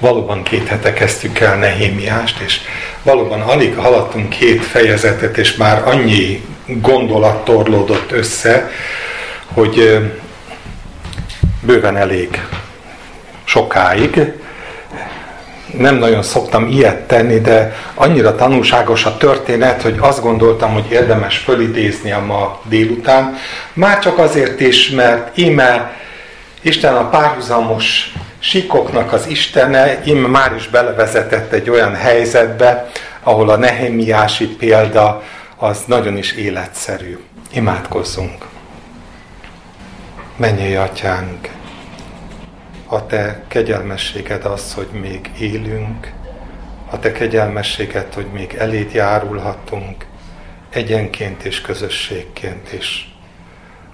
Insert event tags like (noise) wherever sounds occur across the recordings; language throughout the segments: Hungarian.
valóban két hete kezdtük el Nehémiást, és valóban alig haladtunk két fejezetet, és már annyi gondolat torlódott össze, hogy bőven elég sokáig. Nem nagyon szoktam ilyet tenni, de annyira tanulságos a történet, hogy azt gondoltam, hogy érdemes fölidézni a ma délután. Már csak azért is, mert íme Isten a párhuzamos sikoknak az Istene, íme már is belevezetett egy olyan helyzetbe, ahol a Nehemiási példa az nagyon is életszerű. Imádkozzunk! Menjél, atyánk! A te kegyelmességed az, hogy még élünk, a te kegyelmességed, hogy még eléd járulhatunk, egyenként és közösségként is.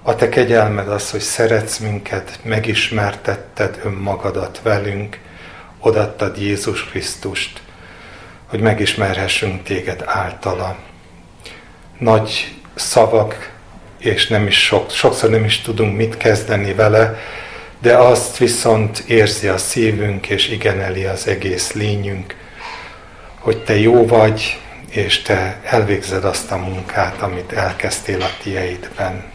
A te kegyelmed az, hogy szeretsz minket, megismertetted önmagadat velünk, odattad Jézus Krisztust, hogy megismerhessünk téged általa. Nagy szavak, és nem is sok, sokszor nem is tudunk mit kezdeni vele, de azt viszont érzi a szívünk, és igeneli az egész lényünk, hogy te jó vagy, és te elvégzed azt a munkát, amit elkezdtél a tieidben.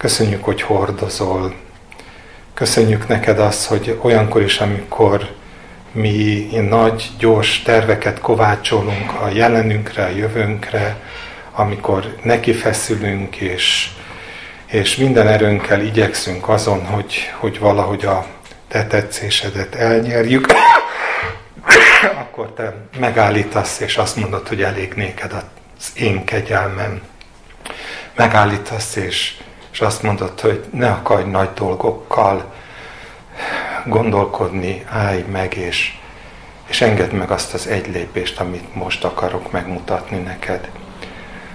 Köszönjük, hogy hordozol. Köszönjük neked azt, hogy olyankor is, amikor mi nagy, gyors terveket kovácsolunk a jelenünkre, a jövőnkre, amikor neki feszülünk, és, és minden erőnkkel igyekszünk azon, hogy, hogy valahogy a te tetszésedet elnyerjük, (coughs) akkor te megállítasz, és azt mondod, hogy elég néked az én kegyelmem. Megállítasz, és, és azt mondod, hogy ne akarj nagy dolgokkal gondolkodni, állj meg, és, és engedd meg azt az egy lépést, amit most akarok megmutatni neked.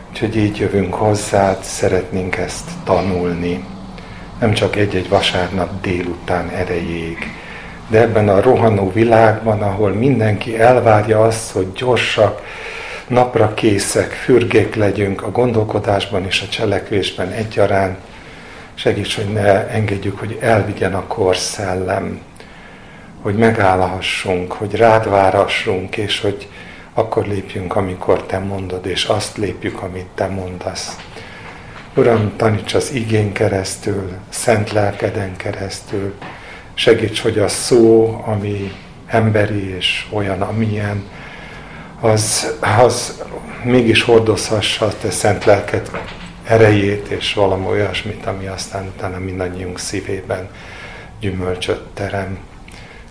Úgyhogy így jövünk hozzád, szeretnénk ezt tanulni. Nem csak egy-egy vasárnap délután erejéig, de ebben a rohanó világban, ahol mindenki elvárja azt, hogy gyorsak, napra készek, fürgék legyünk a gondolkodásban és a cselekvésben egyaránt, segíts, hogy ne engedjük, hogy elvigyen a korszellem, hogy megállhassunk, hogy rád várhassunk, és hogy akkor lépjünk, amikor Te mondod, és azt lépjük, amit Te mondasz. Uram, taníts az igén keresztül, szent lelkeden keresztül, segíts, hogy a szó, ami emberi és olyan, amilyen, az, az mégis hordozhassa Te szent lelked erejét és valami olyasmit, ami aztán utána mindannyiunk szívében gyümölcsöt terem.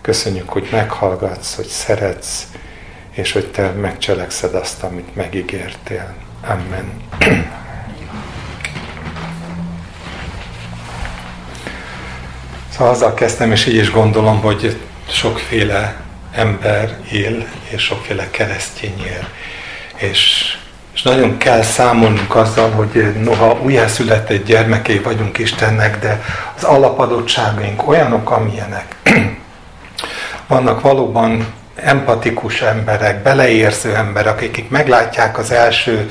Köszönjük, hogy meghallgatsz, hogy szeretsz, és hogy Te megcselekszed azt, amit megígértél. Amen. Szóval azzal kezdtem, és így is gondolom, hogy sokféle ember él, és sokféle keresztény él. És, és nagyon kell számolnunk azzal, hogy noha újjászületett gyermekei vagyunk Istennek, de az alapadottságaink olyanok, amilyenek. (clears throat) Vannak valóban empatikus emberek, beleérző emberek, akik meglátják az első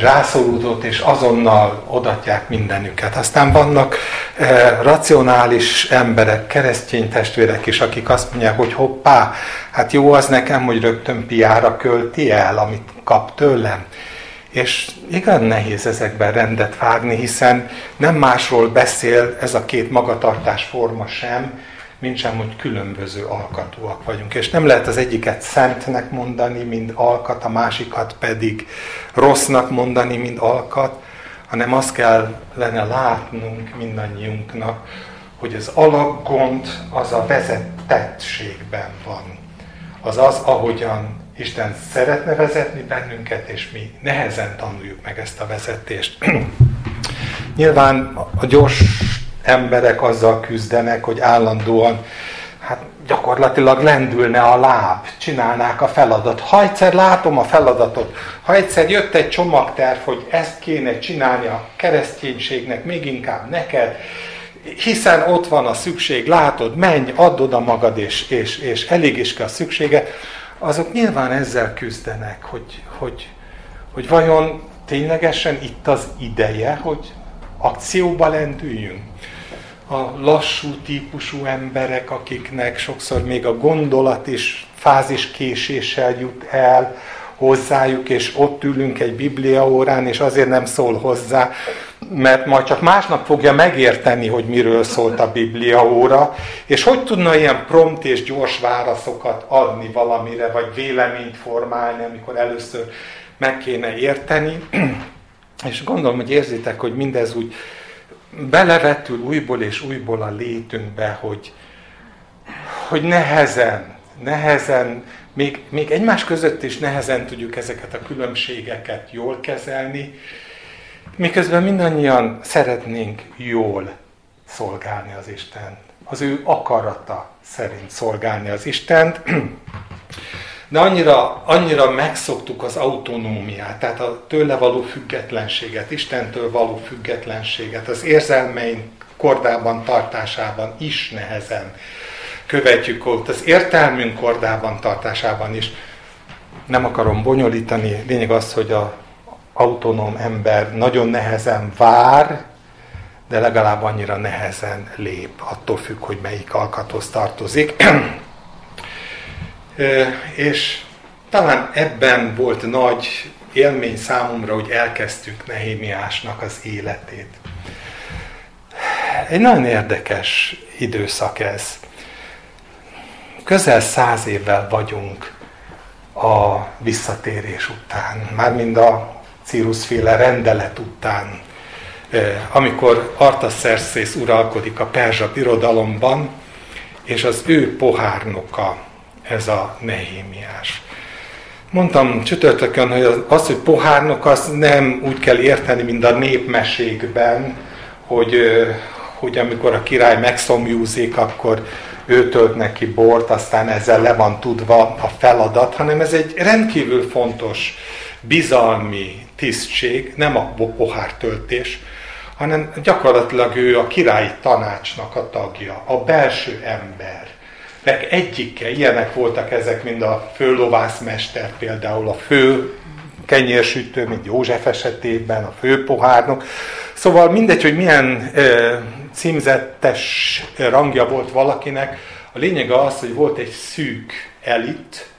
rászorulót, és azonnal odatják mindenüket. Aztán vannak e, racionális emberek, keresztény testvérek is, akik azt mondják, hogy hoppá, hát jó az nekem, hogy rögtön piára költi el, amit kap tőlem. És igen nehéz ezekben rendet vágni, hiszen nem másról beszél ez a két magatartás forma sem, mint sem, hogy különböző alkatúak vagyunk. És nem lehet az egyiket szentnek mondani, mint alkat, a másikat pedig rossznak mondani, mint alkat, hanem azt kell lenne látnunk mindannyiunknak, hogy az alaggond az a vezetettségben van. Az az, ahogyan Isten szeretne vezetni bennünket, és mi nehezen tanuljuk meg ezt a vezetést. (clears throat) Nyilván a gyors emberek azzal küzdenek, hogy állandóan hát gyakorlatilag lendülne a láb, csinálnák a feladat. Ha egyszer látom a feladatot, ha egyszer jött egy csomagterv, hogy ezt kéne csinálni a kereszténységnek, még inkább neked, hiszen ott van a szükség, látod, menj, add oda magad, és, és, és elég is kell a szüksége, azok nyilván ezzel küzdenek, hogy, hogy, hogy vajon ténylegesen itt az ideje, hogy akcióba lendüljünk a lassú típusú emberek, akiknek sokszor még a gondolat is fáziskéséssel jut el hozzájuk, és ott ülünk egy biblia órán, és azért nem szól hozzá, mert majd csak másnap fogja megérteni, hogy miről szólt a biblia óra, és hogy tudna ilyen prompt és gyors válaszokat adni valamire, vagy véleményt formálni, amikor először meg kéne érteni. (clears throat) És gondolom, hogy érzitek, hogy mindez úgy belevetül újból és újból a létünkbe, hogy, hogy nehezen, nehezen, még, még egymás között is nehezen tudjuk ezeket a különbségeket jól kezelni, miközben mindannyian szeretnénk jól szolgálni az Istent. Az ő akarata szerint szolgálni az Istent. De annyira, annyira megszoktuk az autonómiát, tehát a tőle való függetlenséget, Istentől való függetlenséget, az érzelmeink kordában tartásában is nehezen követjük ott, az értelmünk kordában tartásában is. Nem akarom bonyolítani, lényeg az, hogy a autonóm ember nagyon nehezen vár, de legalább annyira nehezen lép, attól függ, hogy melyik alkathoz tartozik. És talán ebben volt nagy élmény számomra, hogy elkezdtük Nehémiásnak az életét. Egy nagyon érdekes időszak ez. Közel száz évvel vagyunk a visszatérés után, mármint a Círusféle rendelet után, amikor Artaszerszész uralkodik a perzsa birodalomban, és az ő pohárnoka ez a nehémiás. Mondtam csütörtökön, hogy az, hogy pohárnok, az nem úgy kell érteni, mint a népmesékben, hogy, hogy amikor a király megszomjúzik, akkor ő tölt neki bort, aztán ezzel le van tudva a feladat, hanem ez egy rendkívül fontos bizalmi tisztség, nem a pohártöltés, hanem gyakorlatilag ő a királyi tanácsnak a tagja, a belső ember nek egyike, ilyenek voltak ezek, mint a főlovászmester például, a fő kenyérsütő, mint József esetében, a főpohárnok. Szóval mindegy, hogy milyen e, címzettes rangja volt valakinek, a lényeg az, hogy volt egy szűk elit,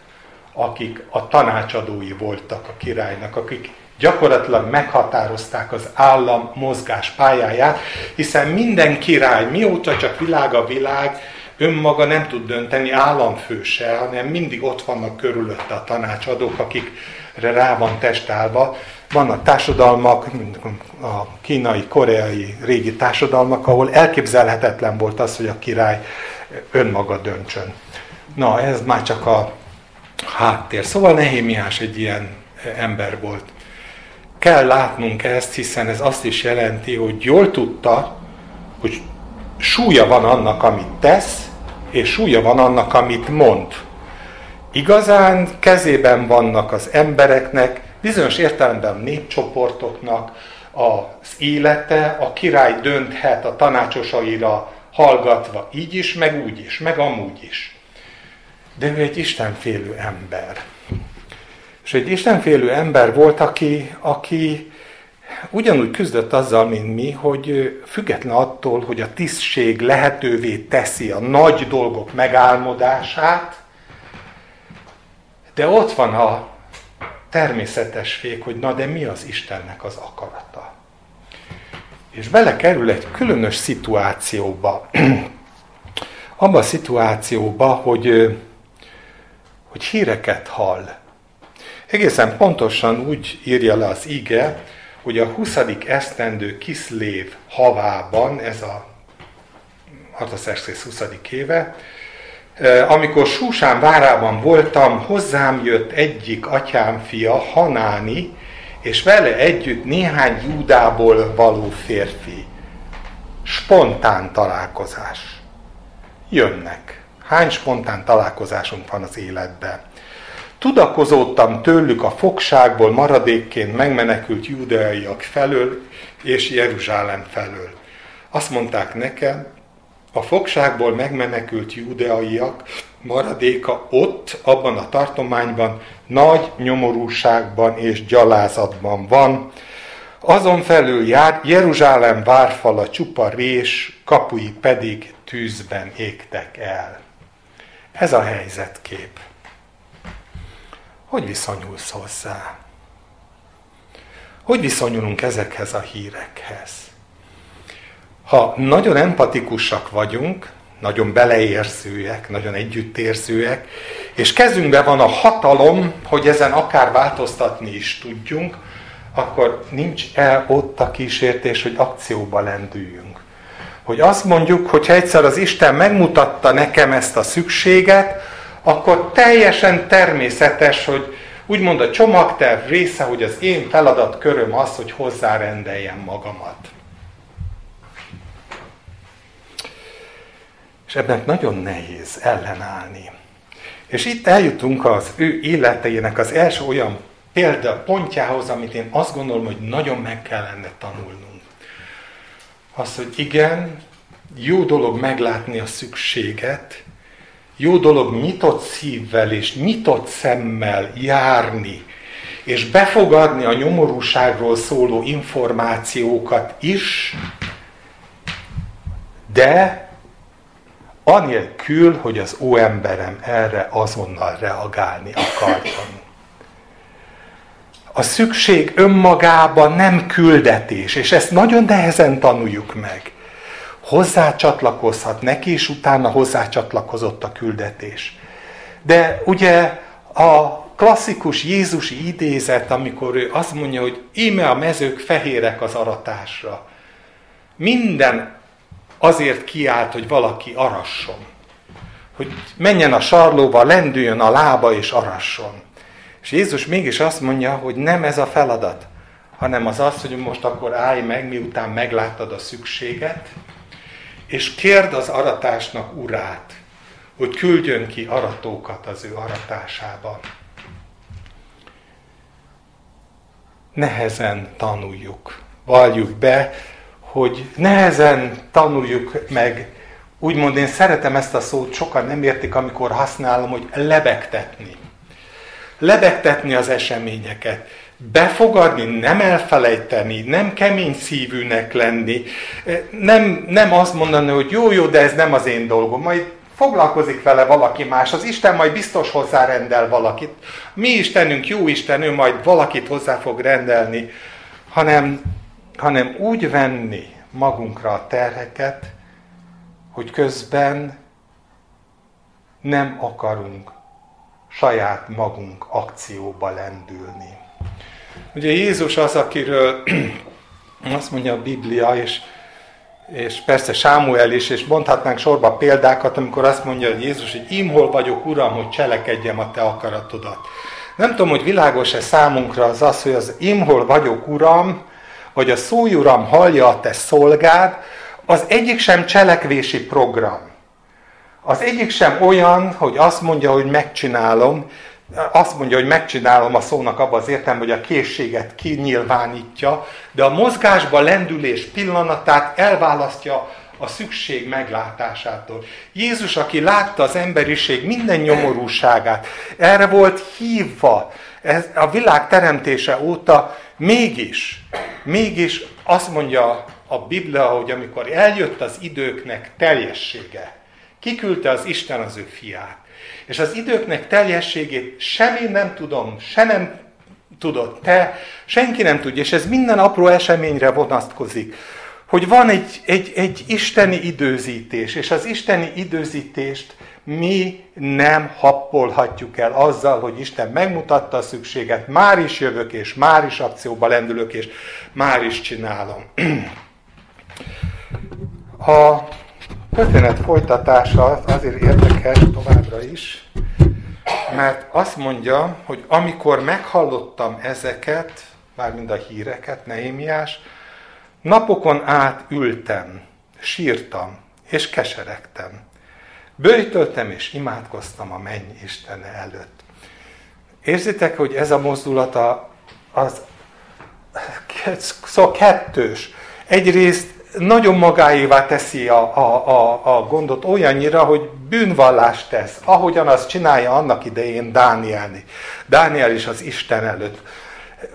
akik a tanácsadói voltak a királynak, akik gyakorlatilag meghatározták az állam mozgás pályáját, hiszen minden király, mióta csak világ a világ, önmaga nem tud dönteni államfőse, hanem mindig ott vannak körülötte a tanácsadók, akikre rá van testálva. Vannak társadalmak, a kínai, koreai régi társadalmak, ahol elképzelhetetlen volt az, hogy a király önmaga döntsön. Na, ez már csak a háttér. Szóval Nehémiás egy ilyen ember volt. Kell látnunk ezt, hiszen ez azt is jelenti, hogy jól tudta, hogy súlya van annak, amit tesz, és súlya van annak, amit mond. Igazán kezében vannak az embereknek, bizonyos értelemben népcsoportoknak az élete, a király dönthet a tanácsosaira hallgatva így is, meg úgy is, meg amúgy is. De ő egy istenfélő ember. És egy istenfélő ember volt, aki, aki ugyanúgy küzdött azzal, mint mi, hogy független attól, hogy a tisztség lehetővé teszi a nagy dolgok megálmodását, de ott van a természetes fék, hogy na de mi az Istennek az akarata. És belekerül egy különös szituációba. (clears throat) Abba a szituációba, hogy, hogy híreket hall. Egészen pontosan úgy írja le az ige, hogy a 20. esztendő Kiszlév havában, ez a Artaszerszész 20. éve, amikor Súsán várában voltam, hozzám jött egyik atyám fia, Hanáni, és vele együtt néhány Júdából való férfi. Spontán találkozás. Jönnek. Hány spontán találkozásunk van az életben? Tudakozódtam tőlük a fogságból maradékként megmenekült judeaiak felől és Jeruzsálem felől. Azt mondták nekem, a fogságból megmenekült judeaiak maradéka ott, abban a tartományban nagy nyomorúságban és gyalázatban van. Azon felül jár, Jeruzsálem várfala csupa rés, kapui pedig tűzben égtek el. Ez a helyzetkép. Hogy viszonyulsz hozzá? Hogy viszonyulunk ezekhez a hírekhez? Ha nagyon empatikusak vagyunk, nagyon beleérzőek, nagyon együttérzőek, és kezünkben van a hatalom, hogy ezen akár változtatni is tudjunk, akkor nincs el ott a kísértés, hogy akcióba lendüljünk. Hogy azt mondjuk, hogy egyszer az Isten megmutatta nekem ezt a szükséget, akkor teljesen természetes, hogy úgymond a csomagterv része, hogy az én feladatköröm az, hogy hozzárendeljem magamat. És ebben nagyon nehéz ellenállni. És itt eljutunk az ő életeinek az első olyan példa pontjához, amit én azt gondolom, hogy nagyon meg kellene tanulnunk. Az, hogy igen, jó dolog meglátni a szükséget, jó dolog nyitott szívvel és nyitott szemmel járni, és befogadni a nyomorúságról szóló információkat is, de anélkül, hogy az óemberem erre azonnal reagálni akarjon. A szükség önmagában nem küldetés, és ezt nagyon nehezen tanuljuk meg. Hozzácsatlakozhat neki, és utána hozzácsatlakozott a küldetés. De ugye a klasszikus Jézusi idézet, amikor ő azt mondja, hogy íme a mezők fehérek az aratásra. Minden azért kiállt, hogy valaki arasson. Hogy menjen a sarlóba, lendüljön a lába és arasson. És Jézus mégis azt mondja, hogy nem ez a feladat, hanem az az, hogy most akkor állj meg, miután megláttad a szükséget, és kérd az aratásnak urát, hogy küldjön ki aratókat az ő aratásába. Nehezen tanuljuk, valljuk be, hogy nehezen tanuljuk meg, úgymond én szeretem ezt a szót, sokan nem értik, amikor használom, hogy lebegtetni. Lebegtetni az eseményeket, befogadni, nem elfelejteni, nem kemény szívűnek lenni, nem, nem azt mondani, hogy jó, jó, de ez nem az én dolgom, majd foglalkozik vele valaki más, az Isten majd biztos hozzárendel valakit. Mi Istenünk, jó Isten, ő majd valakit hozzá fog rendelni, hanem hanem úgy venni magunkra a terheket, hogy közben nem akarunk saját magunk akcióba lendülni. Ugye Jézus az, akiről (clears throat) azt mondja a Biblia, és, és persze Sámuel is, és mondhatnánk sorba példákat, amikor azt mondja hogy Jézus, hogy én hol vagyok, Uram, hogy cselekedjem a Te akaratodat. Nem tudom, hogy világos-e számunkra az az, hogy az én hol vagyok, Uram, hogy a szólj Uram, hallja a te szolgád, az egyik sem cselekvési program. Az egyik sem olyan, hogy azt mondja, hogy megcsinálom, azt mondja, hogy megcsinálom a szónak abban az értelme, hogy a készséget kinyilvánítja, de a mozgásba lendülés pillanatát elválasztja a szükség meglátásától. Jézus, aki látta az emberiség minden nyomorúságát, erre volt hívva, ez a világ teremtése óta mégis, mégis azt mondja a Biblia, hogy amikor eljött az időknek teljessége, kiküldte az Isten az ő fiát. És az időknek teljességét sem én nem tudom, se nem tudod te, senki nem tudja, és ez minden apró eseményre vonatkozik, hogy van egy, egy, egy isteni időzítés, és az isteni időzítést mi nem happolhatjuk el azzal, hogy Isten megmutatta a szükséget, már is jövök, és már is akcióba lendülök, és már is csinálom. (clears throat) A történet folytatása azért érdekes továbbra is, mert azt mondja, hogy amikor meghallottam ezeket, mármint a híreket, Nehémiás, napokon át ültem, sírtam, és keseregtem. Bőjtöltem és imádkoztam a menny Istene előtt. Érzitek, hogy ez a mozdulata az szóval kettős. Egyrészt nagyon magáévá teszi a, a, a, a gondot olyannyira, hogy bűnvallást tesz, ahogyan azt csinálja annak idején Dánielni. Dániel is az Isten előtt.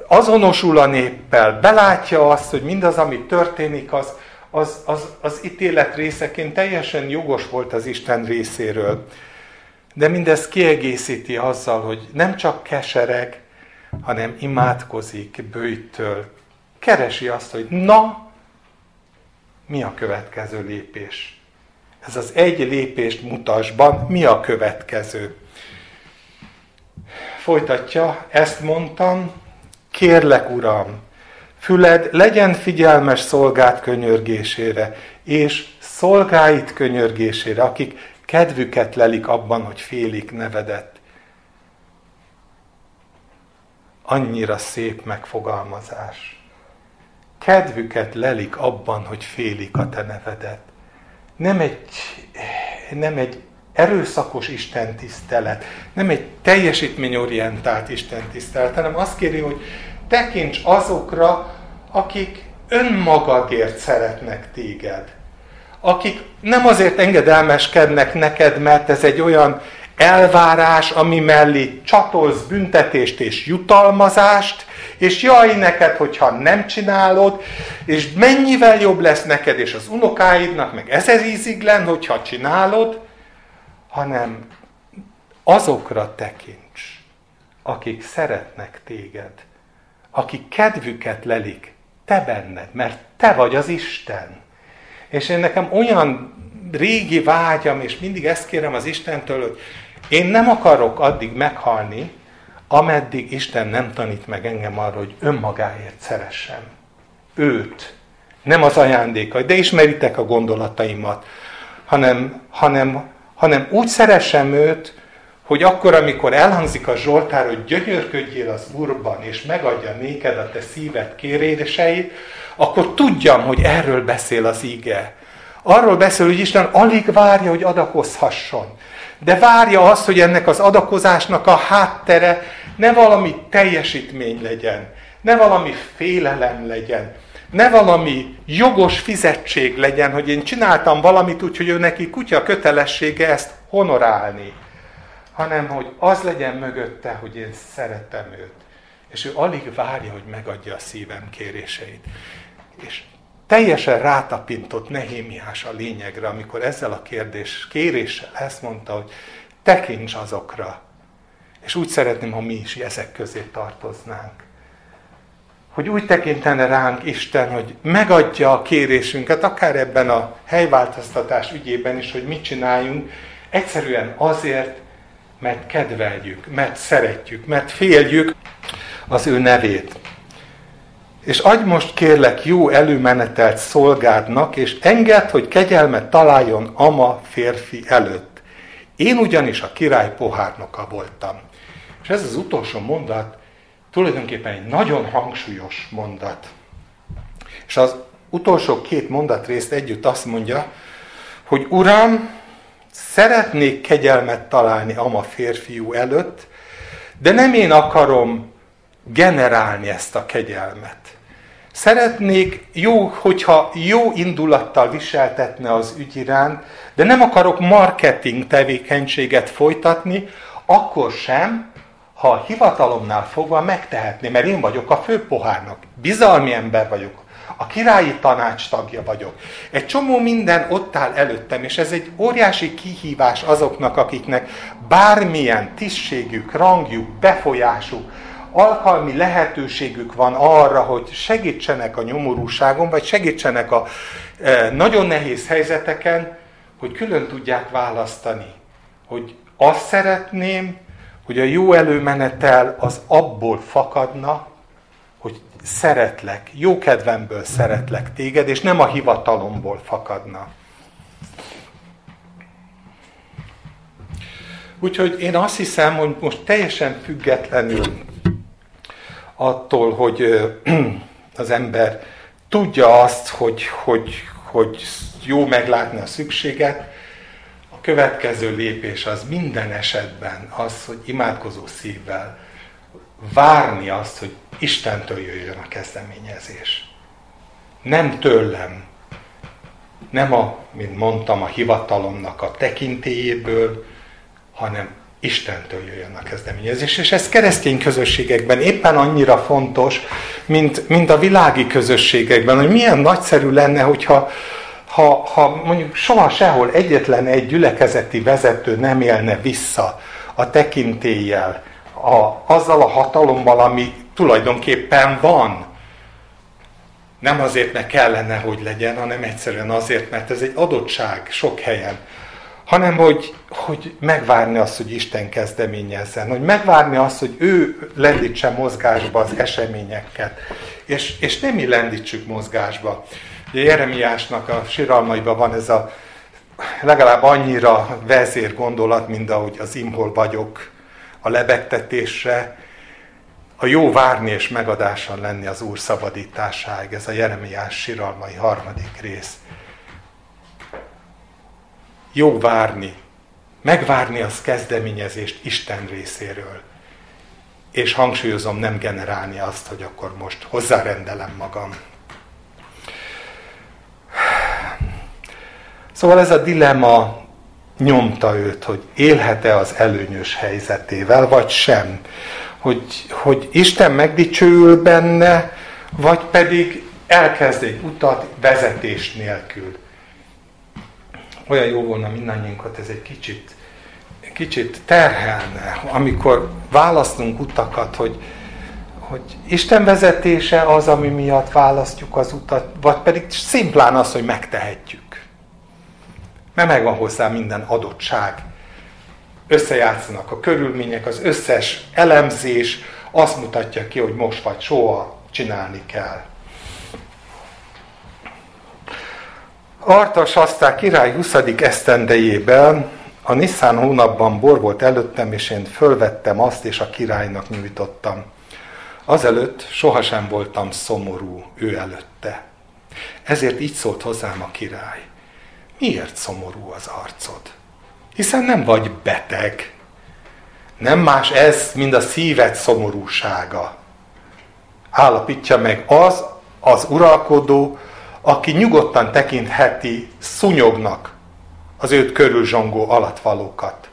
azonosul a néppel, belátja azt, hogy mindaz, ami történik, az, az, az, az ítélet részeként teljesen jogos volt az Isten részéről. De mindez kiegészíti azzal, hogy nem csak kesereg, hanem imádkozik bőjtől. Keresi azt, hogy na, mi a következő lépés? Ez az egy lépést mutasban, mi a következő? Folytatja, ezt mondtam, kérlek, Uram, füled legyen figyelmes szolgát könyörgésére, és szolgáit könyörgésére, akik kedvüket lelik abban, hogy félik nevedet. Annyira szép megfogalmazás. Kedvüket lelik abban, hogy félik a te nevedet. Nem egy, nem egy erőszakos Isten tisztelet, nem egy teljesítményorientált Isten tisztelet, hanem azt kéri, hogy tekints azokra, akik önmagadért szeretnek téged. Akik nem azért engedelmeskednek neked, mert ez egy olyan elvárás, ami mellé csatolsz büntetést és jutalmazást, és jaj neked, hogyha nem csinálod, és mennyivel jobb lesz neked és az unokáidnak, meg ezer íziglen, hogyha csinálod, hanem azokra tekints, akik szeretnek téged, akik kedvüket lelik te benned, mert te vagy az Isten. És én nekem olyan régi vágyam, és mindig ezt kérem az Istentől, hogy én nem akarok addig meghalni, ameddig Isten nem tanít meg engem arra, hogy önmagáért szeressem. Őt. Nem az ajándékai, de ismeritek a gondolataimat, hanem, hanem, hanem úgy szeressem őt, hogy akkor, amikor elhangzik a Zsoltár, hogy gyönyörködjél az Úrban, és megadja néked a te szíved kéréseit, akkor tudjam, hogy erről beszél az ige. Arról beszél, hogy Isten alig várja, hogy adakozhasson. De várja azt, hogy ennek az adakozásnak a háttere ne valami teljesítmény legyen, ne valami félelem legyen, ne valami jogos fizetség legyen, hogy én csináltam valamit, úgyhogy ő neki kutya kötelessége ezt honorálni hanem hogy az legyen mögötte, hogy én szeretem őt. És ő alig várja, hogy megadja a szívem kéréseit. És teljesen rátapintott Nehémiás a lényegre, amikor ezzel a kérdés, kéréssel ezt mondta, hogy tekints azokra. És úgy szeretném, ha mi is ezek közé tartoznánk. Hogy úgy tekintene ránk Isten, hogy megadja a kérésünket, akár ebben a helyváltoztatás ügyében is, hogy mit csináljunk, egyszerűen azért, mert kedveljük, mert szeretjük, mert féljük az ő nevét. És adj most kérlek jó előmenetelt szolgádnak, és engedd, hogy kegyelmet találjon ama férfi előtt. Én ugyanis a király pohárnoka voltam. És ez az utolsó mondat tulajdonképpen egy nagyon hangsúlyos mondat. És az utolsó két mondatrészt együtt azt mondja, hogy Uram, Szeretnék kegyelmet találni ama férfiú előtt, de nem én akarom generálni ezt a kegyelmet. Szeretnék jó, hogyha jó indulattal viseltetne az ügy iránt, de nem akarok marketing tevékenységet folytatni, akkor sem, ha a hivatalomnál fogva megtehetné, mert én vagyok a főpohárnak, bizalmi ember vagyok, a királyi tanács tagja vagyok. Egy csomó minden ott áll előttem, és ez egy óriási kihívás azoknak, akiknek bármilyen tisztségük, rangjuk, befolyásuk, alkalmi lehetőségük van arra, hogy segítsenek a nyomorúságon, vagy segítsenek a e, nagyon nehéz helyzeteken, hogy külön tudják választani, hogy azt szeretném, hogy a jó előmenetel az abból fakadna, hogy szeretlek, jó kedvemből szeretlek téged, és nem a hivatalomból fakadna. Úgyhogy én azt hiszem, hogy most teljesen függetlenül attól, hogy (clears throat) az ember tudja azt, hogy, hogy, hogy jó meglátni a szükséget, a következő lépés az minden esetben az, hogy imádkozó szívvel várni azt, hogy Istentől jöjjön a kezdeményezés. Nem tőlem, nem a, mint mondtam, a hivatalomnak a tekintélyéből, hanem Istentől jöjjön a kezdeményezés. És ez keresztény közösségekben éppen annyira fontos, mint, mint a világi közösségekben, hogy milyen nagyszerű lenne, hogyha ha, ha mondjuk soha sehol egyetlen egy gyülekezeti vezető nem élne vissza a tekintéllyel, a, azzal a hatalommal, ami tulajdonképpen van. Nem azért, mert kellene, hogy legyen, hanem egyszerűen azért, mert ez egy adottság sok helyen hanem hogy, hogy megvárni azt, hogy Isten kezdeményezzen, hogy megvárni azt, hogy ő lendítse mozgásba az eseményeket, és, és nem mi lendítsük mozgásba. Ugye Jeremiásnak a síralmaiban van ez a legalább annyira vezér gondolat, mint ahogy az imhol vagyok a lebegtetésre, a jó várni és megadásan lenni az Úr szabadításáig. Ez a Jeremiás síralmai harmadik rész jó várni, megvárni az kezdeményezést Isten részéről. És hangsúlyozom, nem generálni azt, hogy akkor most hozzárendelem magam. Szóval ez a dilemma nyomta őt, hogy élhet-e az előnyös helyzetével, vagy sem. Hogy, hogy Isten megdicsőül benne, vagy pedig elkezd egy utat vezetés nélkül olyan jó volna mindannyiunkat ez egy kicsit, kicsit terhelne, amikor választunk utakat, hogy, hogy Isten vezetése az, ami miatt választjuk az utat, vagy pedig szimplán az, hogy megtehetjük. Mert megvan hozzá minden adottság. Összejátszanak a körülmények, az összes elemzés azt mutatja ki, hogy most vagy soha csinálni kell. Artas aztán király 20. esztendejében a Nissan hónapban bor volt előttem, és én fölvettem azt, és a királynak nyújtottam. Azelőtt sohasem voltam szomorú ő előtte. Ezért így szólt hozzám a király. Miért szomorú az arcod? Hiszen nem vagy beteg. Nem más ez, mint a szíved szomorúsága. Állapítja meg az, az uralkodó, aki nyugodtan tekintheti szúnyognak az őt körül zsongó alatvalókat.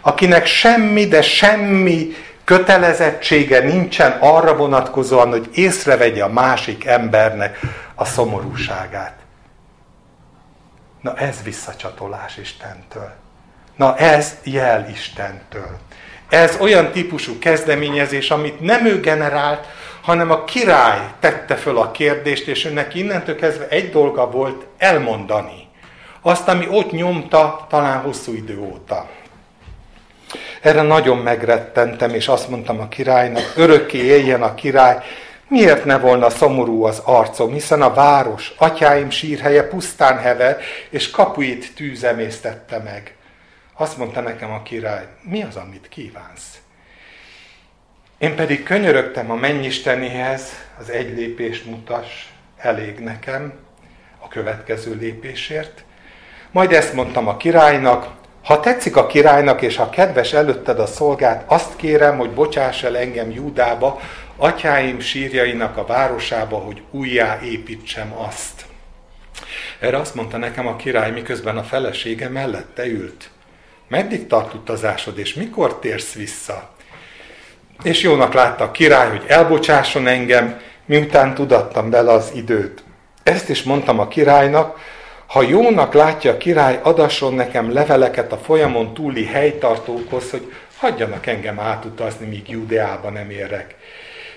Akinek semmi, de semmi kötelezettsége nincsen arra vonatkozóan, hogy észrevegye a másik embernek a szomorúságát. Na ez visszacsatolás Istentől. Na ez jel Istentől. Ez olyan típusú kezdeményezés, amit nem ő generált, hanem a király tette föl a kérdést, és önnek innentől kezdve egy dolga volt elmondani. Azt, ami ott nyomta talán hosszú idő óta. Erre nagyon megrettentem, és azt mondtam a királynak, örökké éljen a király, miért ne volna szomorú az arcom, hiszen a város, atyáim sírhelye pusztán hever, és kapuit tűzemésztette meg. Azt mondta nekem a király, mi az, amit kívánsz? Én pedig könyörögtem a mennyistenihez, az egy lépést mutas, elég nekem a következő lépésért. Majd ezt mondtam a királynak, ha tetszik a királynak, és ha kedves előtted a szolgát, azt kérem, hogy bocsáss el engem Júdába, atyáim sírjainak a városába, hogy újjá építsem azt. Erre azt mondta nekem a király, miközben a felesége mellette ült. Meddig tart utazásod, és mikor térsz vissza? És jónak látta a király, hogy elbocsásson engem, miután tudattam bele az időt. Ezt is mondtam a királynak, ha jónak látja a király, adasson nekem leveleket a folyamon túli helytartókhoz, hogy hagyjanak engem átutazni, míg Judeába nem érek.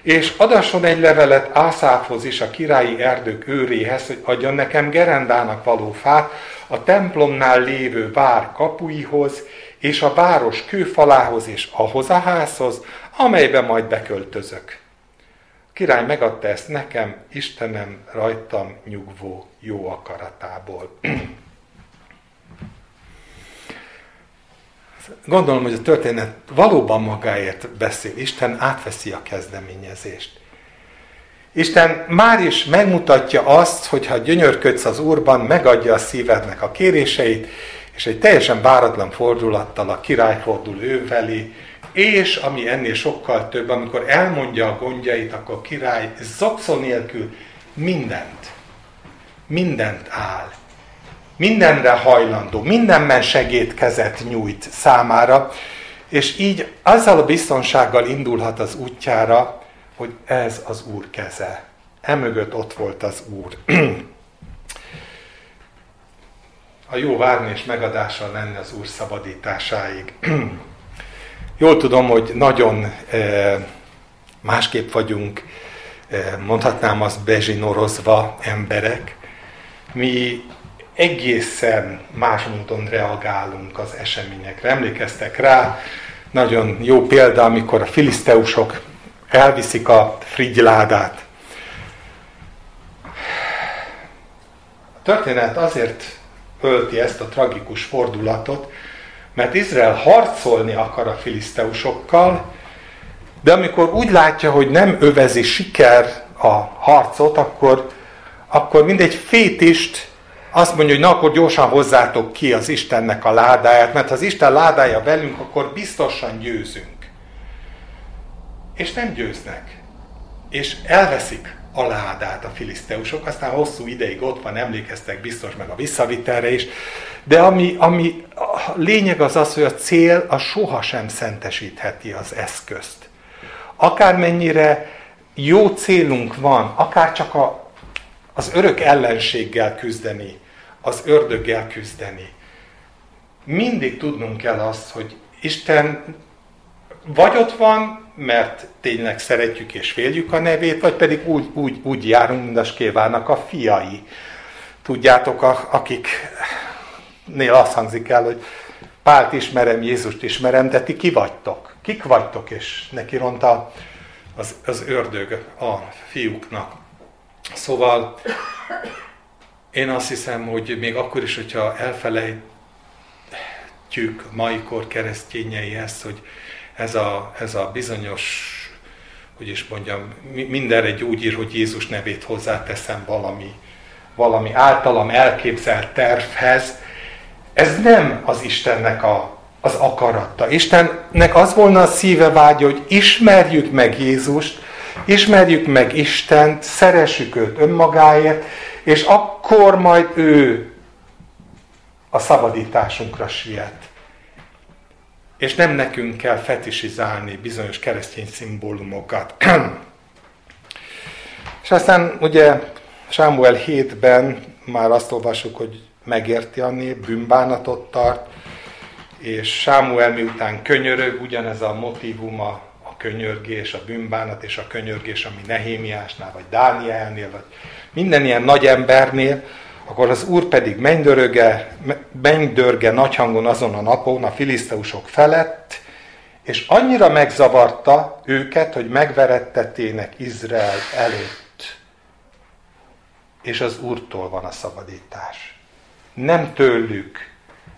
És adasson egy levelet Ászáfhoz is, a királyi erdők őréhez, hogy adjon nekem gerendának való fát a templomnál lévő vár kapuihoz, és a város kőfalához és ahhoz a házhoz, amelybe majd beköltözök. A király megadta ezt nekem, Istenem rajtam nyugvó jó akaratából. (clears throat) Gondolom, hogy a történet valóban magáért beszél. Isten átveszi a kezdeményezést. Isten már is megmutatja azt, hogy ha gyönyörködsz az Úrban, megadja a szívednek a kéréseit, és egy teljesen váratlan fordulattal a király fordul ő felé, és ami ennél sokkal több, amikor elmondja a gondjait, akkor a király zokszó nélkül mindent, mindent áll. Mindenre hajlandó, mindenben segédkezet nyújt számára, És így azzal a biztonsággal indulhat az útjára, hogy ez az Úr keze. Emögött ott volt az Úr. (clears throat) a jó várni és megadással lenni az Úr szabadításáig. (clears throat) Jól tudom, hogy nagyon eh, másképp vagyunk, eh, mondhatnám azt bezsinorozva emberek. Mi egészen más módon reagálunk az eseményekre. Emlékeztek rá, nagyon jó példa, amikor a filiszteusok elviszik a frigyládát. A történet azért ölti ezt a tragikus fordulatot, mert Izrael harcolni akar a filiszteusokkal, de amikor úgy látja, hogy nem övezi siker a harcot, akkor, akkor mindegy fétist azt mondja, hogy na akkor gyorsan hozzátok ki az Istennek a ládáját, mert ha az Isten ládája velünk, akkor biztosan győzünk. És nem győznek. És elveszik a ládát a filiszteusok, aztán hosszú ideig ott van, emlékeztek biztos meg a visszavitelre is, de ami, ami a lényeg az az, hogy a cél a sohasem szentesítheti az eszközt. Akármennyire jó célunk van, akár csak a, az örök ellenséggel küzdeni, az ördöggel küzdeni, mindig tudnunk kell azt, hogy Isten vagy ott van, mert tényleg szeretjük és féljük a nevét, vagy pedig úgy, úgy, úgy járunk, mint a skévának a fiai. Tudjátok, akiknél azt hangzik el, hogy Pált ismerem, Jézust ismerem, de ti ki vagytok? Kik vagytok? És neki ronta az, az ördög a fiúknak. Szóval én azt hiszem, hogy még akkor is, hogyha elfelejtjük mai kor keresztényei ezt, hogy ez a, ez a bizonyos, hogy is mondjam, mindenre úgy ír, hogy Jézus nevét hozzáteszem valami, valami általam elképzelt tervhez. Ez nem az Istennek a, az akarata. Istennek az volna a szíve vágya, hogy ismerjük meg Jézust, ismerjük meg Istent, szeressük őt önmagáért, és akkor majd ő a szabadításunkra siet és nem nekünk kell fetisizálni bizonyos keresztény szimbólumokat. (clears throat) és aztán ugye Sámuel 7-ben már azt olvasjuk, hogy megérti a nép, bűnbánatot tart, és Sámuel miután könyörög, ugyanez a motivuma a könyörgés, a bűnbánat és a könyörgés, ami Nehémiásnál, vagy Dánielnél, vagy minden ilyen nagy embernél, akkor az úr pedig mennydöröge, mennydörge nagy hangon azon a napon a filiszteusok felett, és annyira megzavarta őket, hogy megverettetének Izrael előtt. És az Úrtól van a szabadítás. Nem tőlük,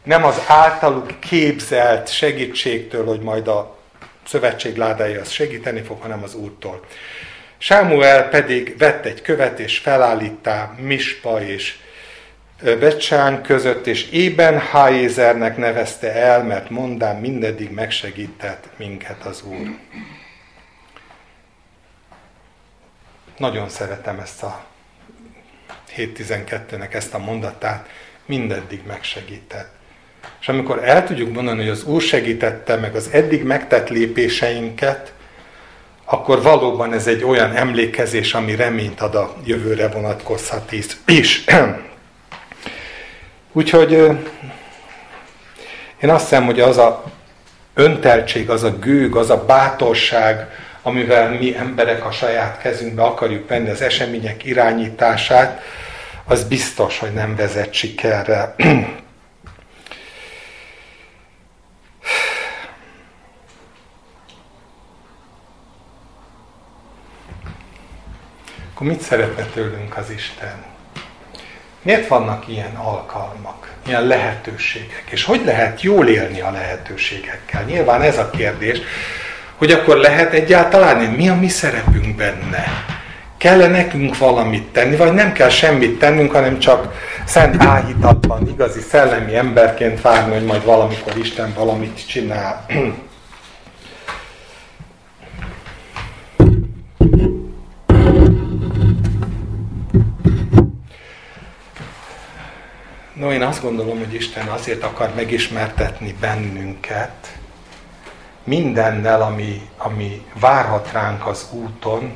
nem az általuk képzelt segítségtől, hogy majd a szövetség ládája az segíteni fog, hanem az Úrtól. Sámuel pedig vett egy követ, és felállítá Mispa és Becsán között, és Ében Hájézernek nevezte el, mert mondám mindeddig megsegített minket az Úr. Nagyon szeretem ezt a 7.12-nek ezt a mondatát, mindeddig megsegített. És amikor el tudjuk mondani, hogy az Úr segítette meg az eddig megtett lépéseinket, akkor valóban ez egy olyan emlékezés, ami reményt ad a jövőre vonatkozhat is. (clears throat) Úgyhogy én azt hiszem, hogy az a önteltség, az a gőg, az a bátorság, amivel mi emberek a saját kezünkbe akarjuk venni az események irányítását, az biztos, hogy nem vezet sikerre. Akkor mit szeretne tőlünk az Isten? Miért vannak ilyen alkalmak, ilyen lehetőségek? És hogy lehet jól élni a lehetőségekkel? Nyilván ez a kérdés, hogy akkor lehet egyáltalán, mi a mi szerepünk benne? Kell-e nekünk valamit tenni, vagy nem kell semmit tennünk, hanem csak szent áhítatban, igazi szellemi emberként várni, hogy majd valamikor Isten valamit csinál. No, én azt gondolom, hogy Isten azért akar megismertetni bennünket, mindennel, ami, ami várhat ránk az úton,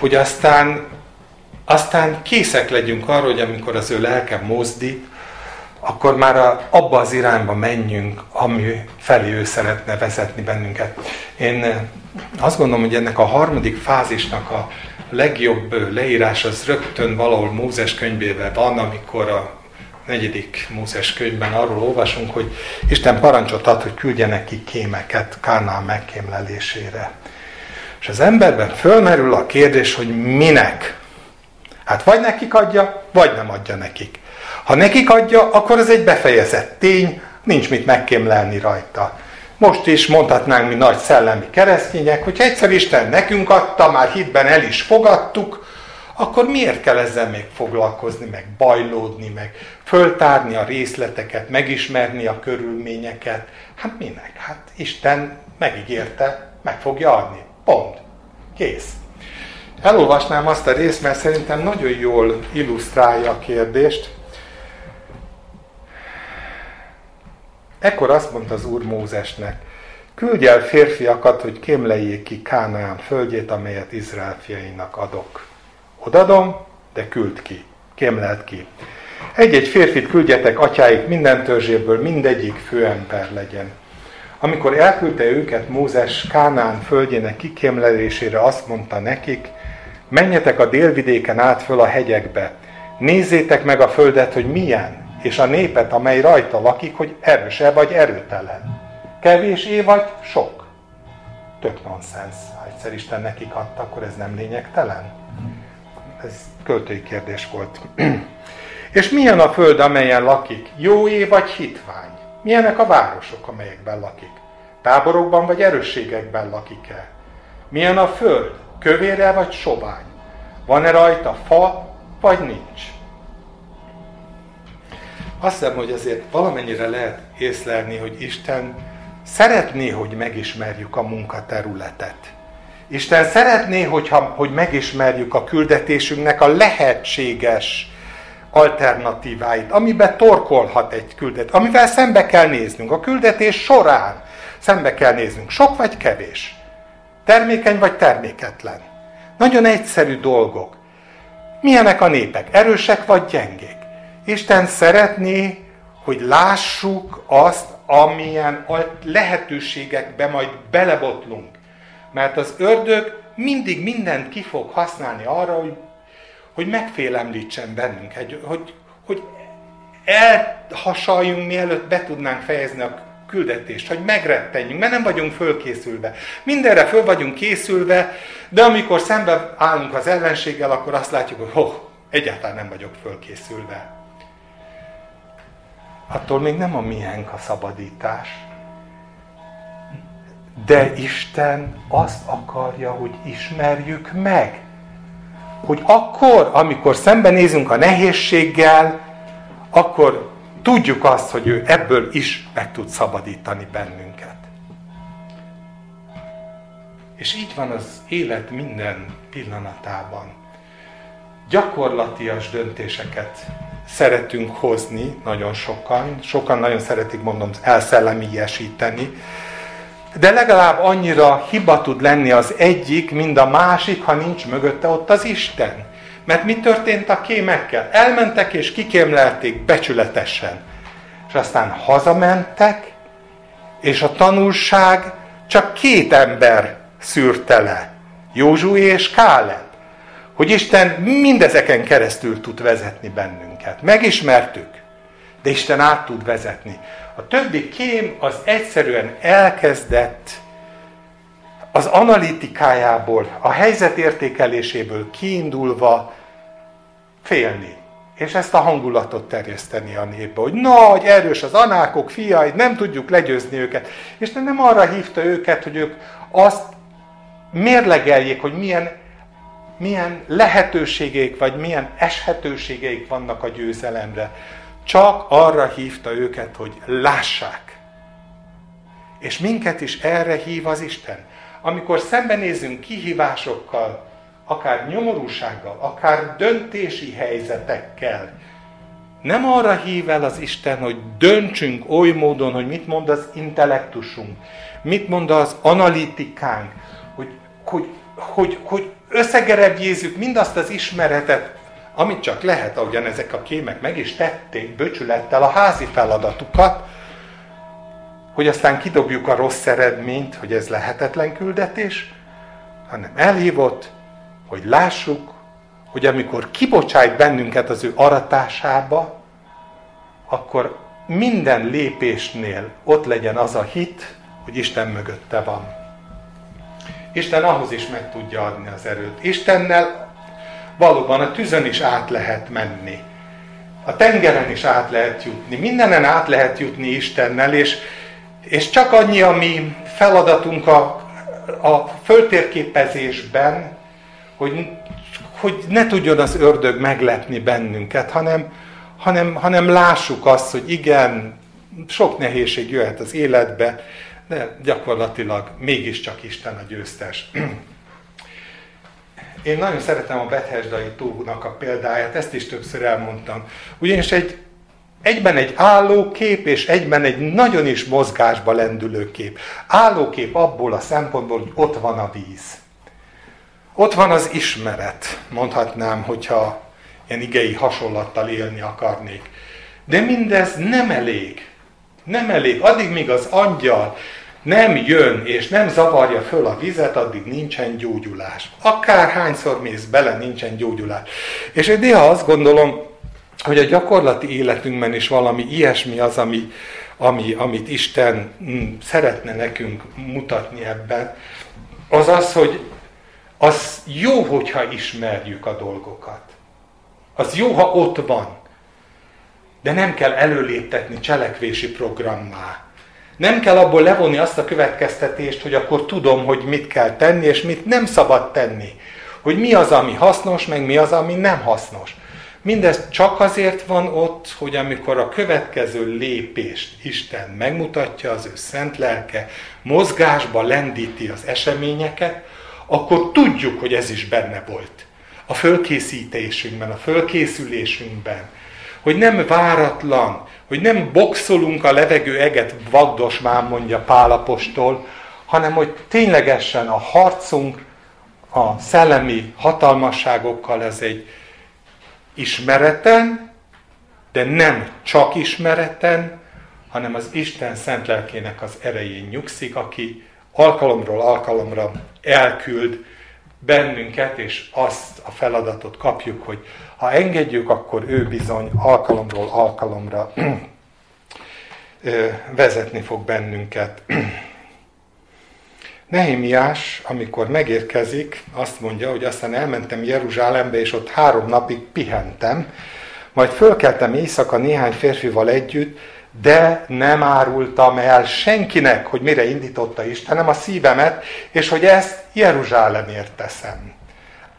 hogy aztán, aztán készek legyünk arra, hogy amikor az ő lelke mozdít, akkor már a, abba az irányba menjünk, ami felé ő szeretne vezetni bennünket. Én eh, azt gondolom, hogy ennek a harmadik fázisnak a legjobb leírás az rögtön valahol Mózes könyvében van, amikor a negyedik Mózes könyvben arról olvasunk, hogy Isten parancsot ad, hogy küldjenek ki kémeket Kánán megkémlelésére. És az emberben fölmerül a kérdés, hogy minek? Hát vagy nekik adja, vagy nem adja nekik. Ha nekik adja, akkor ez egy befejezett tény, nincs mit megkémlelni rajta. Most is mondhatnánk mi nagy szellemi keresztények, hogy egyszer Isten nekünk adta, már hitben el is fogadtuk, akkor miért kell ezzel még foglalkozni, meg bajlódni, meg föltárni a részleteket, megismerni a körülményeket? Hát minek? Hát Isten megígérte, meg fogja adni. Pont. Kész. Elolvasnám azt a részt, mert szerintem nagyon jól illusztrálja a kérdést. Ekkor azt mondta az Úr Mózesnek, küldj el férfiakat, hogy kémlejék ki Kánaán földjét, amelyet Izrael fiainak adok. Odadom, de küld ki, kémlelt ki. Egy-egy férfit küldjetek atyáik minden törzséből, mindegyik főember legyen. Amikor elküldte őket Mózes Kánán földjének kikémlelésére, azt mondta nekik, menjetek a délvidéken át föl a hegyekbe, nézzétek meg a földet, hogy milyen, és a népet, amely rajta lakik, hogy erőse vagy erőtelen. Kevés vagy sok. Tök nonsens. Ha egyszer Isten nekik adta, akkor ez nem lényegtelen? Ez költői kérdés volt. (clears throat) és milyen a föld, amelyen lakik? Jó-é vagy hitvány? Milyenek a városok, amelyekben lakik? Táborokban vagy erősségekben lakik-e? Milyen a föld? Kövére vagy sovány? Van-e rajta fa, vagy nincs? azt hiszem, hogy azért valamennyire lehet észlelni, hogy Isten szeretné, hogy megismerjük a munkaterületet. Isten szeretné, hogyha, hogy megismerjük a küldetésünknek a lehetséges alternatíváit, amiben torkolhat egy küldet, amivel szembe kell néznünk. A küldetés során szembe kell néznünk. Sok vagy kevés? Termékeny vagy terméketlen? Nagyon egyszerű dolgok. Milyenek a népek? Erősek vagy gyengék? Isten szeretné, hogy lássuk azt, amilyen lehetőségekbe majd belebotlunk. Mert az ördög mindig mindent ki fog használni arra, hogy, hogy megfélemlítsen bennünk, hogy, hogy elhasaljunk, mielőtt be tudnánk fejezni a küldetést, hogy megrettenjünk, mert nem vagyunk fölkészülve. Mindenre föl vagyunk készülve, de amikor szembe állunk az ellenséggel, akkor azt látjuk, hogy oh, egyáltalán nem vagyok fölkészülve attól még nem a miénk a szabadítás. De Isten azt akarja, hogy ismerjük meg. Hogy akkor, amikor szembenézünk a nehézséggel, akkor tudjuk azt, hogy ő ebből is meg tud szabadítani bennünket. És így van az élet minden pillanatában. Gyakorlatias döntéseket szeretünk hozni, nagyon sokan. Sokan nagyon szeretik, mondom, elszellemiesíteni. De legalább annyira hiba tud lenni az egyik, mint a másik, ha nincs mögötte ott az Isten. Mert mi történt a kémekkel? Elmentek és kikémlelték becsületesen. És aztán hazamentek, és a tanulság csak két ember szűrte le. Józsué és Káleb. Hogy Isten mindezeken keresztül tud vezetni bennünket. Megismertük, de Isten át tud vezetni. A többi kém az egyszerűen elkezdett az analitikájából, a helyzet értékeléséből kiindulva félni. És ezt a hangulatot terjeszteni a népbe, hogy nagy, erős az anákok fiai, nem tudjuk legyőzni őket. És nem arra hívta őket, hogy ők azt mérlegeljék, hogy milyen milyen lehetőségeik, vagy milyen eshetőségeik vannak a győzelemre. Csak arra hívta őket, hogy lássák. És minket is erre hív az Isten. Amikor szembenézünk kihívásokkal, akár nyomorúsággal, akár döntési helyzetekkel, Nem arra hív el az Isten, hogy döntsünk oly módon, hogy mit mond az intellektusunk, mit mond az analitikánk, hogy, hogy, hogy, hogy összegerebjézzük mindazt az ismeretet, amit csak lehet, ahogyan ezek a kémek meg is tették böcsülettel a házi feladatukat, hogy aztán kidobjuk a rossz eredményt, hogy ez lehetetlen küldetés, hanem elhívott, hogy lássuk, hogy amikor kibocsájt bennünket az ő aratásába, akkor minden lépésnél ott legyen az a hit, hogy Isten mögötte van. Isten ahhoz is meg tudja adni az erőt. Istennel valóban a tüzön is át lehet menni. A tengeren is át lehet jutni. Mindenen át lehet jutni Istennel, és, és csak annyi a mi feladatunk a, a föltérképezésben, hogy, hogy ne tudjon az ördög meglepni bennünket, hanem, hanem, hanem lássuk azt, hogy igen, sok nehézség jöhet az életbe, de gyakorlatilag mégiscsak Isten a győztes. (clears throat) Én nagyon szeretem a Bethesdai tónak a példáját, ezt is többször elmondtam. Ugyanis egy, egyben egy állókép, és egyben egy nagyon is mozgásba lendülő kép. Állókép abból a szempontból, hogy ott van a víz. Ott van az ismeret, mondhatnám, hogyha ilyen igei hasonlattal élni akarnék. De mindez nem elég. Nem elég. Addig, míg az angyal nem jön és nem zavarja föl a vizet, addig nincsen gyógyulás. Akár hányszor mész bele, nincsen gyógyulás. És én néha azt gondolom, hogy a gyakorlati életünkben is valami ilyesmi az, ami, ami, amit Isten mm, szeretne nekünk mutatni ebben, az az, hogy az jó, hogyha ismerjük a dolgokat. Az jó, ha ott van. De nem kell előléptetni cselekvési programmá. Nem kell abból levonni azt a következtetést, hogy akkor tudom, hogy mit kell tenni, és mit nem szabad tenni. Hogy mi az, ami hasznos, meg mi az, ami nem hasznos. Mindez csak azért van ott, hogy amikor a következő lépést Isten megmutatja, az ő szent lelke, mozgásba lendíti az eseményeket, akkor tudjuk, hogy ez is benne volt. A fölkészítésünkben, a fölkészülésünkben. Hogy nem váratlan, hogy nem boxolunk a levegő eget vagdosmán, mondja Pálapostól, hanem hogy ténylegesen a harcunk a szellemi hatalmasságokkal ez egy ismereten, de nem csak ismereten, hanem az Isten szent lelkének az erején nyugszik, aki alkalomról alkalomra elküld bennünket, és azt a feladatot kapjuk, hogy ha engedjük, akkor ő bizony alkalomról alkalomra (clears throat) vezetni fog bennünket. (clears throat) Nehémiás, amikor megérkezik, azt mondja, hogy aztán elmentem Jeruzsálembe, és ott három napig pihentem, majd fölkeltem éjszaka néhány férfival együtt, de nem árultam el senkinek, hogy mire indította Istenem a szívemet, és hogy ezt Jeruzsálemért teszem.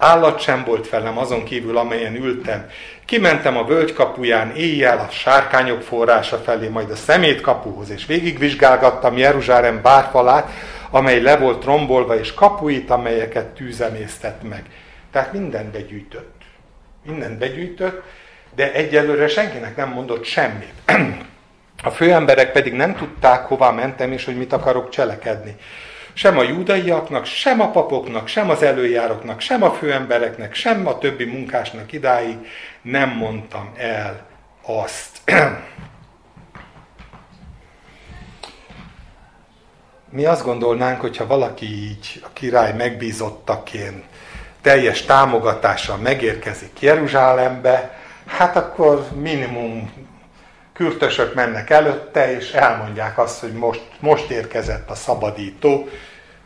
Állat sem volt velem azon kívül, amelyen ültem. Kimentem a völgy kapuján éjjel a sárkányok forrása felé, majd a szemét kapuhoz, és végigvizsgálgattam Jeruzsálem bárfalát, amely le volt rombolva, és kapuit, amelyeket tűzemésztett meg. Tehát mindent begyűjtött. Mindent begyűjtött, de egyelőre senkinek nem mondott semmit. (clears throat) A főemberek pedig nem tudták, hová mentem, és hogy mit akarok cselekedni. Sem a júdaiaknak, sem a papoknak, sem az előjároknak, sem a főembereknek, sem a többi munkásnak idáig nem mondtam el azt. (clears throat) Mi azt gondolnánk, hogyha valaki így a király megbízottaként teljes támogatással megérkezik Jeruzsálembe, hát akkor minimum kürtösök mennek előtte, és elmondják azt, hogy most, most érkezett a szabadító.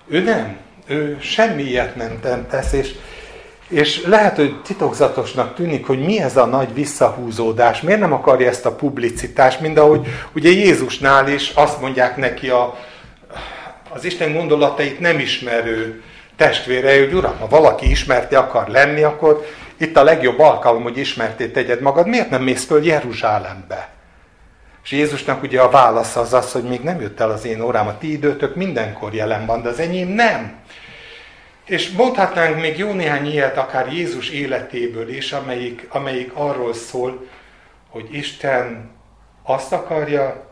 Ő nem, ő semmi ilyet nem tesz, és, és lehet, hogy titokzatosnak tűnik, hogy mi ez a nagy visszahúzódás, miért nem akarja ezt a publicitást, mint ahogy ugye Jézusnál is azt mondják neki a, az Isten gondolatait nem ismerő testvére, hogy Uram, ha valaki ismerti akar lenni, akkor itt a legjobb alkalom, hogy ismerté tegyed magad, miért nem mész föl Jeruzsálembe? És Jézusnak ugye a válasz az az, hogy még nem jött el az én órám, a ti időtök mindenkor jelen van, de az enyém nem. És mondhatnánk még jó néhány ilyet akár Jézus életéből is, amelyik, amelyik arról szól, hogy Isten azt akarja,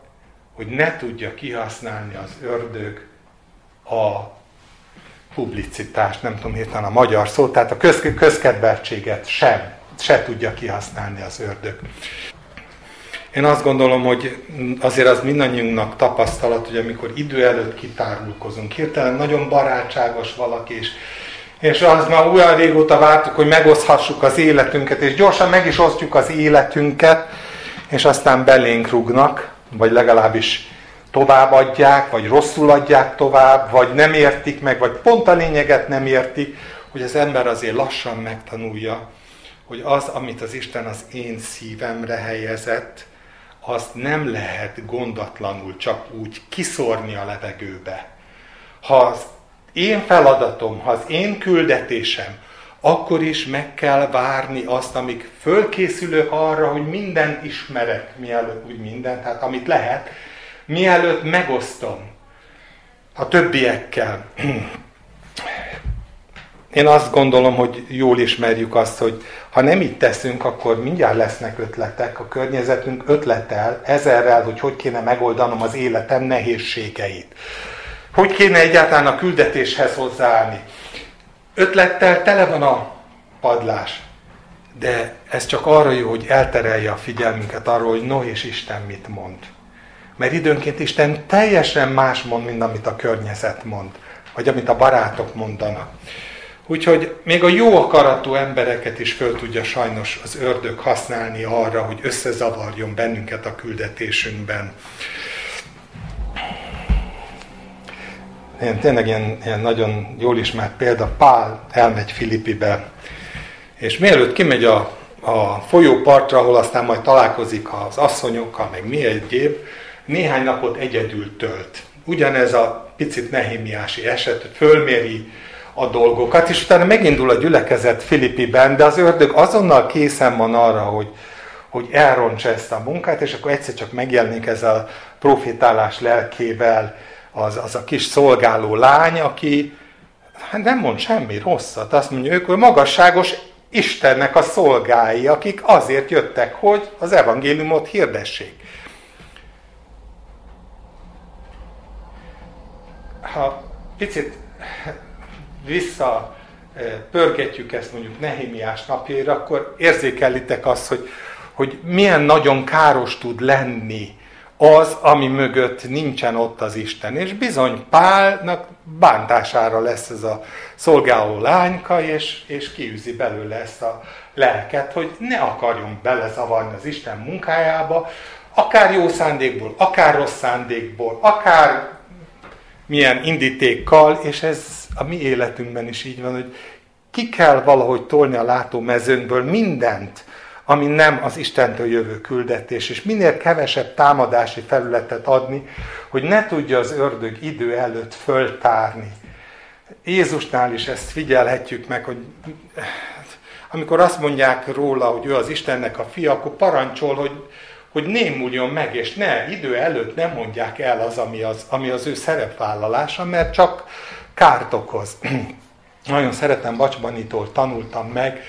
hogy ne tudja kihasználni az ördög a publicitást, nem tudom hirtelen a magyar szót, tehát a köz, közkedveltséget sem, se tudja kihasználni az ördög. Én azt gondolom, hogy azért az mindannyiunknak tapasztalat, hogy amikor idő előtt kitárulkozunk, hirtelen nagyon barátságos valaki, és, és az már olyan régóta vártuk, hogy megoszhassuk az életünket, és gyorsan meg is osztjuk az életünket, és aztán belénk rugnak, vagy legalábbis továbbadják, vagy rosszul adják tovább, vagy nem értik meg, vagy pont a lényeget nem értik, hogy az ember azért lassan megtanulja, hogy az, amit az Isten az én szívemre helyezett, azt nem lehet gondatlanul csak úgy kiszórni a levegőbe. Ha az én feladatom, ha az én küldetésem, akkor is meg kell várni azt, amíg fölkészülök arra, hogy mindent ismerek, mielőtt úgy mindent, tehát amit lehet, mielőtt megosztom a többiekkel. Én azt gondolom, hogy jól ismerjük azt, hogy ha nem így teszünk, akkor mindjárt lesznek ötletek, a környezetünk ötletel ezerrel, hogy hogy kéne megoldanom az életem nehézségeit. Hogy kéne egyáltalán a küldetéshez hozzáállni. Ötlettel tele van a padlás. De ez csak arra jó, hogy elterelje a figyelmünket arról, hogy no és Isten mit mond. Mert időnként Isten teljesen más mond, mint amit a környezet mond, vagy amit a barátok mondanak. Úgyhogy még a jó akaratú embereket is föl tudja sajnos az ördög használni arra, hogy összezavarjon bennünket a küldetésünkben. Ilyen, tényleg ilyen, ilyen nagyon jól ismert példa, Pál elmegy Filippibe, és mielőtt kimegy a, a folyópartra, ahol aztán majd találkozik az asszonyokkal, meg mi egyéb, néhány napot egyedül tölt. Ugyanez a picit nehémiási eset, fölméri a dolgokat, és utána megindul a gyülekezet Filippiben, de az ördög azonnal készen van arra, hogy, hogy elrontsa ezt a munkát, és akkor egyszer csak megjelenik ez a profitálás lelkével az, az a kis szolgáló lány, aki hát nem mond semmi rosszat. Azt mondja, ők hogy magasságos Istennek a szolgái, akik azért jöttek, hogy az evangéliumot hirdessék. Ha picit vissza pörgetjük ezt mondjuk Nehémiás napjaira, akkor érzékelitek azt, hogy, hogy milyen nagyon káros tud lenni az, ami mögött nincsen ott az Isten. És bizony Pálnak bántására lesz ez a szolgáló lányka, és, és kiűzi belőle ezt a lelket, hogy ne akarjunk belezavarni az Isten munkájába, akár jó szándékból, akár rossz szándékból, akár milyen indítékkal, és ez a mi életünkben is így van, hogy ki kell valahogy tolni a látómezőnkből mindent, ami nem az Istentől jövő küldetés, és minél kevesebb támadási felületet adni, hogy ne tudja az ördög idő előtt föltárni. Jézusnál is ezt figyelhetjük meg, hogy amikor azt mondják róla, hogy ő az Istennek a fia, akkor parancsol, hogy, hogy némuljon meg, és ne, idő előtt nem mondják el az, ami az, ami az ő szerepvállalása, mert csak kárt okoz. (clears throat) Nagyon szeretem Bacsbanitól tanultam meg,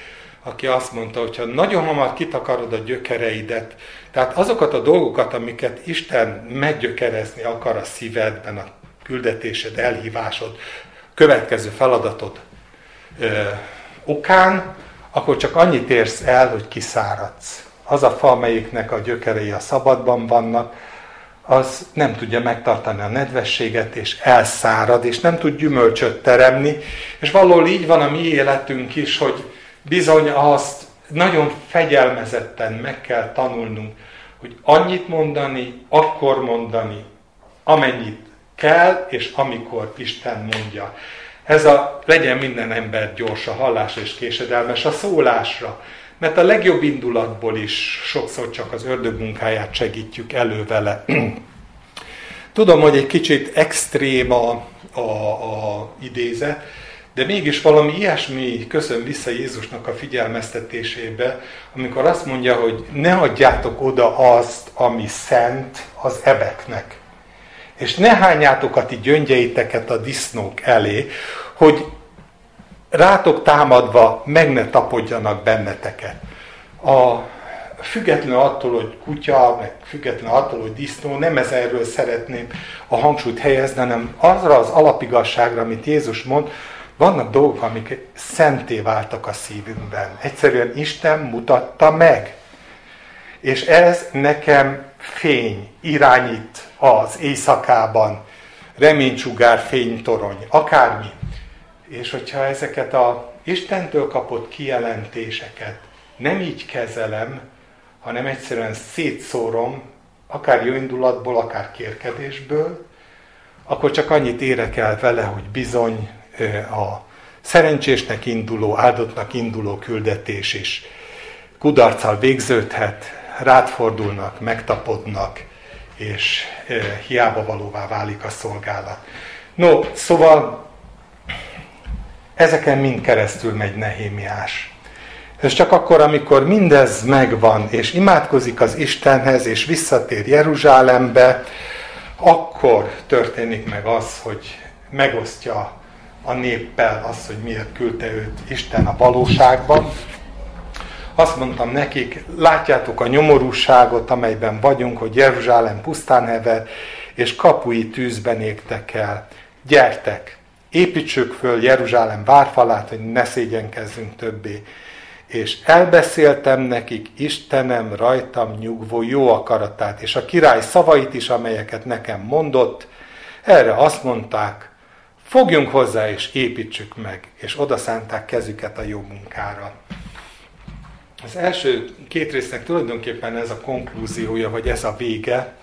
aki azt mondta, hogy ha nagyon hamar kitakarod a gyökereidet, tehát azokat a dolgokat, amiket Isten meggyökerezni akar a szívedben, a küldetésed, elhívásod, következő feladatod ö, okán, akkor csak annyit érsz el, hogy kiszáradsz. Az a fa, amelyiknek a gyökerei a szabadban vannak, az nem tudja megtartani a nedvességet, és elszárad, és nem tud gyümölcsöt teremni. És valahol így van a mi életünk is, hogy bizony azt nagyon fegyelmezetten meg kell tanulnunk, hogy annyit mondani, akkor mondani, amennyit kell, és amikor Isten mondja. Ez a legyen minden ember gyors a hallás és késedelmes a szólásra. Mert a legjobb indulatból is sokszor csak az ördög munkáját segítjük elő vele. (clears throat) Tudom, hogy egy kicsit extrém a, a, a idézet, de mégis valami ilyesmi köszön vissza Jézusnak a figyelmeztetésébe, amikor azt mondja, hogy ne adjátok oda azt, ami szent az ebeknek. És ne hányátok a ti gyöngyeiteket a disznók elé, hogy rátok támadva meg ne tapodjanak benneteket. A, függetlenül attól, hogy kutya, meg függetlenül attól, hogy disznó, nem ez erről szeretném a hangsúlyt helyezni, hanem azra az alapigasságra, amit Jézus mond, vannak dolgok, amik szenté váltak a szívünkben. Egyszerűen Isten mutatta meg. És ez nekem fény, irányít az éjszakában, reménycsugár, fénytorony, akármi. És hogyha ezeket a Istentől kapott kijelentéseket nem így kezelem, hanem egyszerűen szétszórom, akár jó indulatból, akár kérkedésből, akkor csak annyit érek el vele, hogy bizony a szerencsésnek induló, áldottnak induló küldetés is kudarccal végződhet, rád fordulnak, megtapodnak, és hiába valóvá válik a szolgálat. No, szóval ezeken mind keresztül megy Nehémiás. És csak akkor, amikor mindez megvan, és imádkozik az Istenhez, és visszatér Jeruzsálembe, akkor történik meg az, hogy megosztja a néppel az, hogy miért küldte őt Isten a valóságban. Azt mondtam nekik, látjátok a nyomorúságot, amelyben vagyunk, hogy Jeruzsálem pusztán hever, és kapui tűzben égtek el. Gyertek, építsük föl Jeruzsálem várfalát, hogy ne szégyenkezzünk többé. És elbeszéltem nekik Istenem rajtam nyugvó jó akaratát, és a király szavait is, amelyeket nekem mondott, erre azt mondták, fogjunk hozzá és építsük meg, és oda szánták kezüket a jó munkára. Az első két résznek tulajdonképpen ez a konklúziója, vagy ez a vége,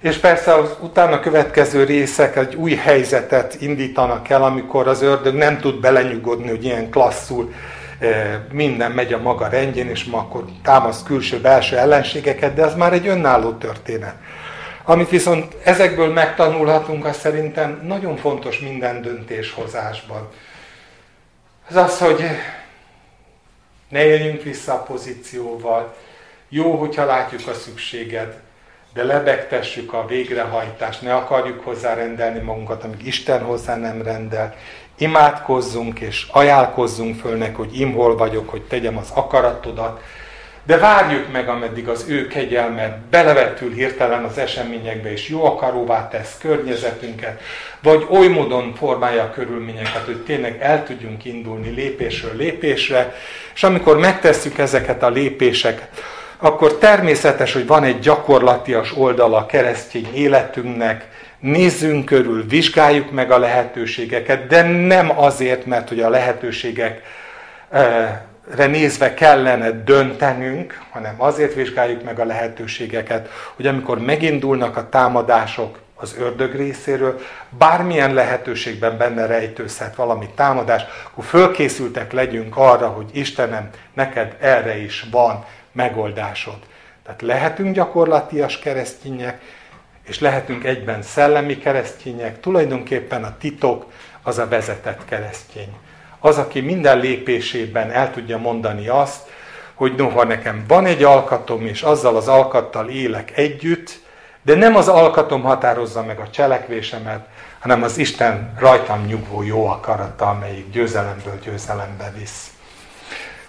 és persze az utána következő részek egy új helyzetet indítanak el, amikor az ördög nem tud belenyugodni, hogy ilyen klasszul eh, minden megy a maga rendjén, és ma akkor támaszt külső-belső ellenségeket, de ez már egy önálló történet. Amit viszont ezekből megtanulhatunk, az szerintem nagyon fontos minden döntéshozásban. Az az, hogy ne éljünk vissza a pozícióval, jó, hogyha látjuk a szükséget, de lebegtessük a végrehajtást, ne akarjuk hozzárendelni magunkat, amíg Isten hozzá nem rendel. Imádkozzunk és ajánlkozzunk föl neki, hogy imhol vagyok, hogy tegyem az akaratodat, de várjuk meg, ameddig az ő kegyelme belevetül hirtelen az eseményekbe, és jó akaróvá tesz környezetünket, vagy oly módon formálja a körülményeket, hogy tényleg el tudjunk indulni lépésről lépésre, és amikor megtesszük ezeket a lépéseket, akkor természetes, hogy van egy gyakorlatias oldala a keresztény életünknek, nézzünk körül, vizsgáljuk meg a lehetőségeket, de nem azért, mert hogy a lehetőségekre nézve kellene döntenünk, hanem azért vizsgáljuk meg a lehetőségeket, hogy amikor megindulnak a támadások az ördög részéről, bármilyen lehetőségben benne rejtőzhet valami támadás, akkor fölkészültek legyünk arra, hogy Istenem, neked erre is van megoldásod. Tehát lehetünk gyakorlatias keresztények, és lehetünk egyben szellemi keresztények, tulajdonképpen a titok az a vezetett keresztény. Az, aki minden lépésében el tudja mondani azt, hogy noha nekem van egy alkatom, és azzal az alkattal élek együtt, de nem az alkatom határozza meg a cselekvésemet, hanem az Isten rajtam nyugvó jó akarata, amelyik győzelemből győzelembe visz.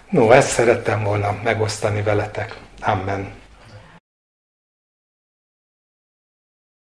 No, ezt szerettem volna megosztani veletek. Amen.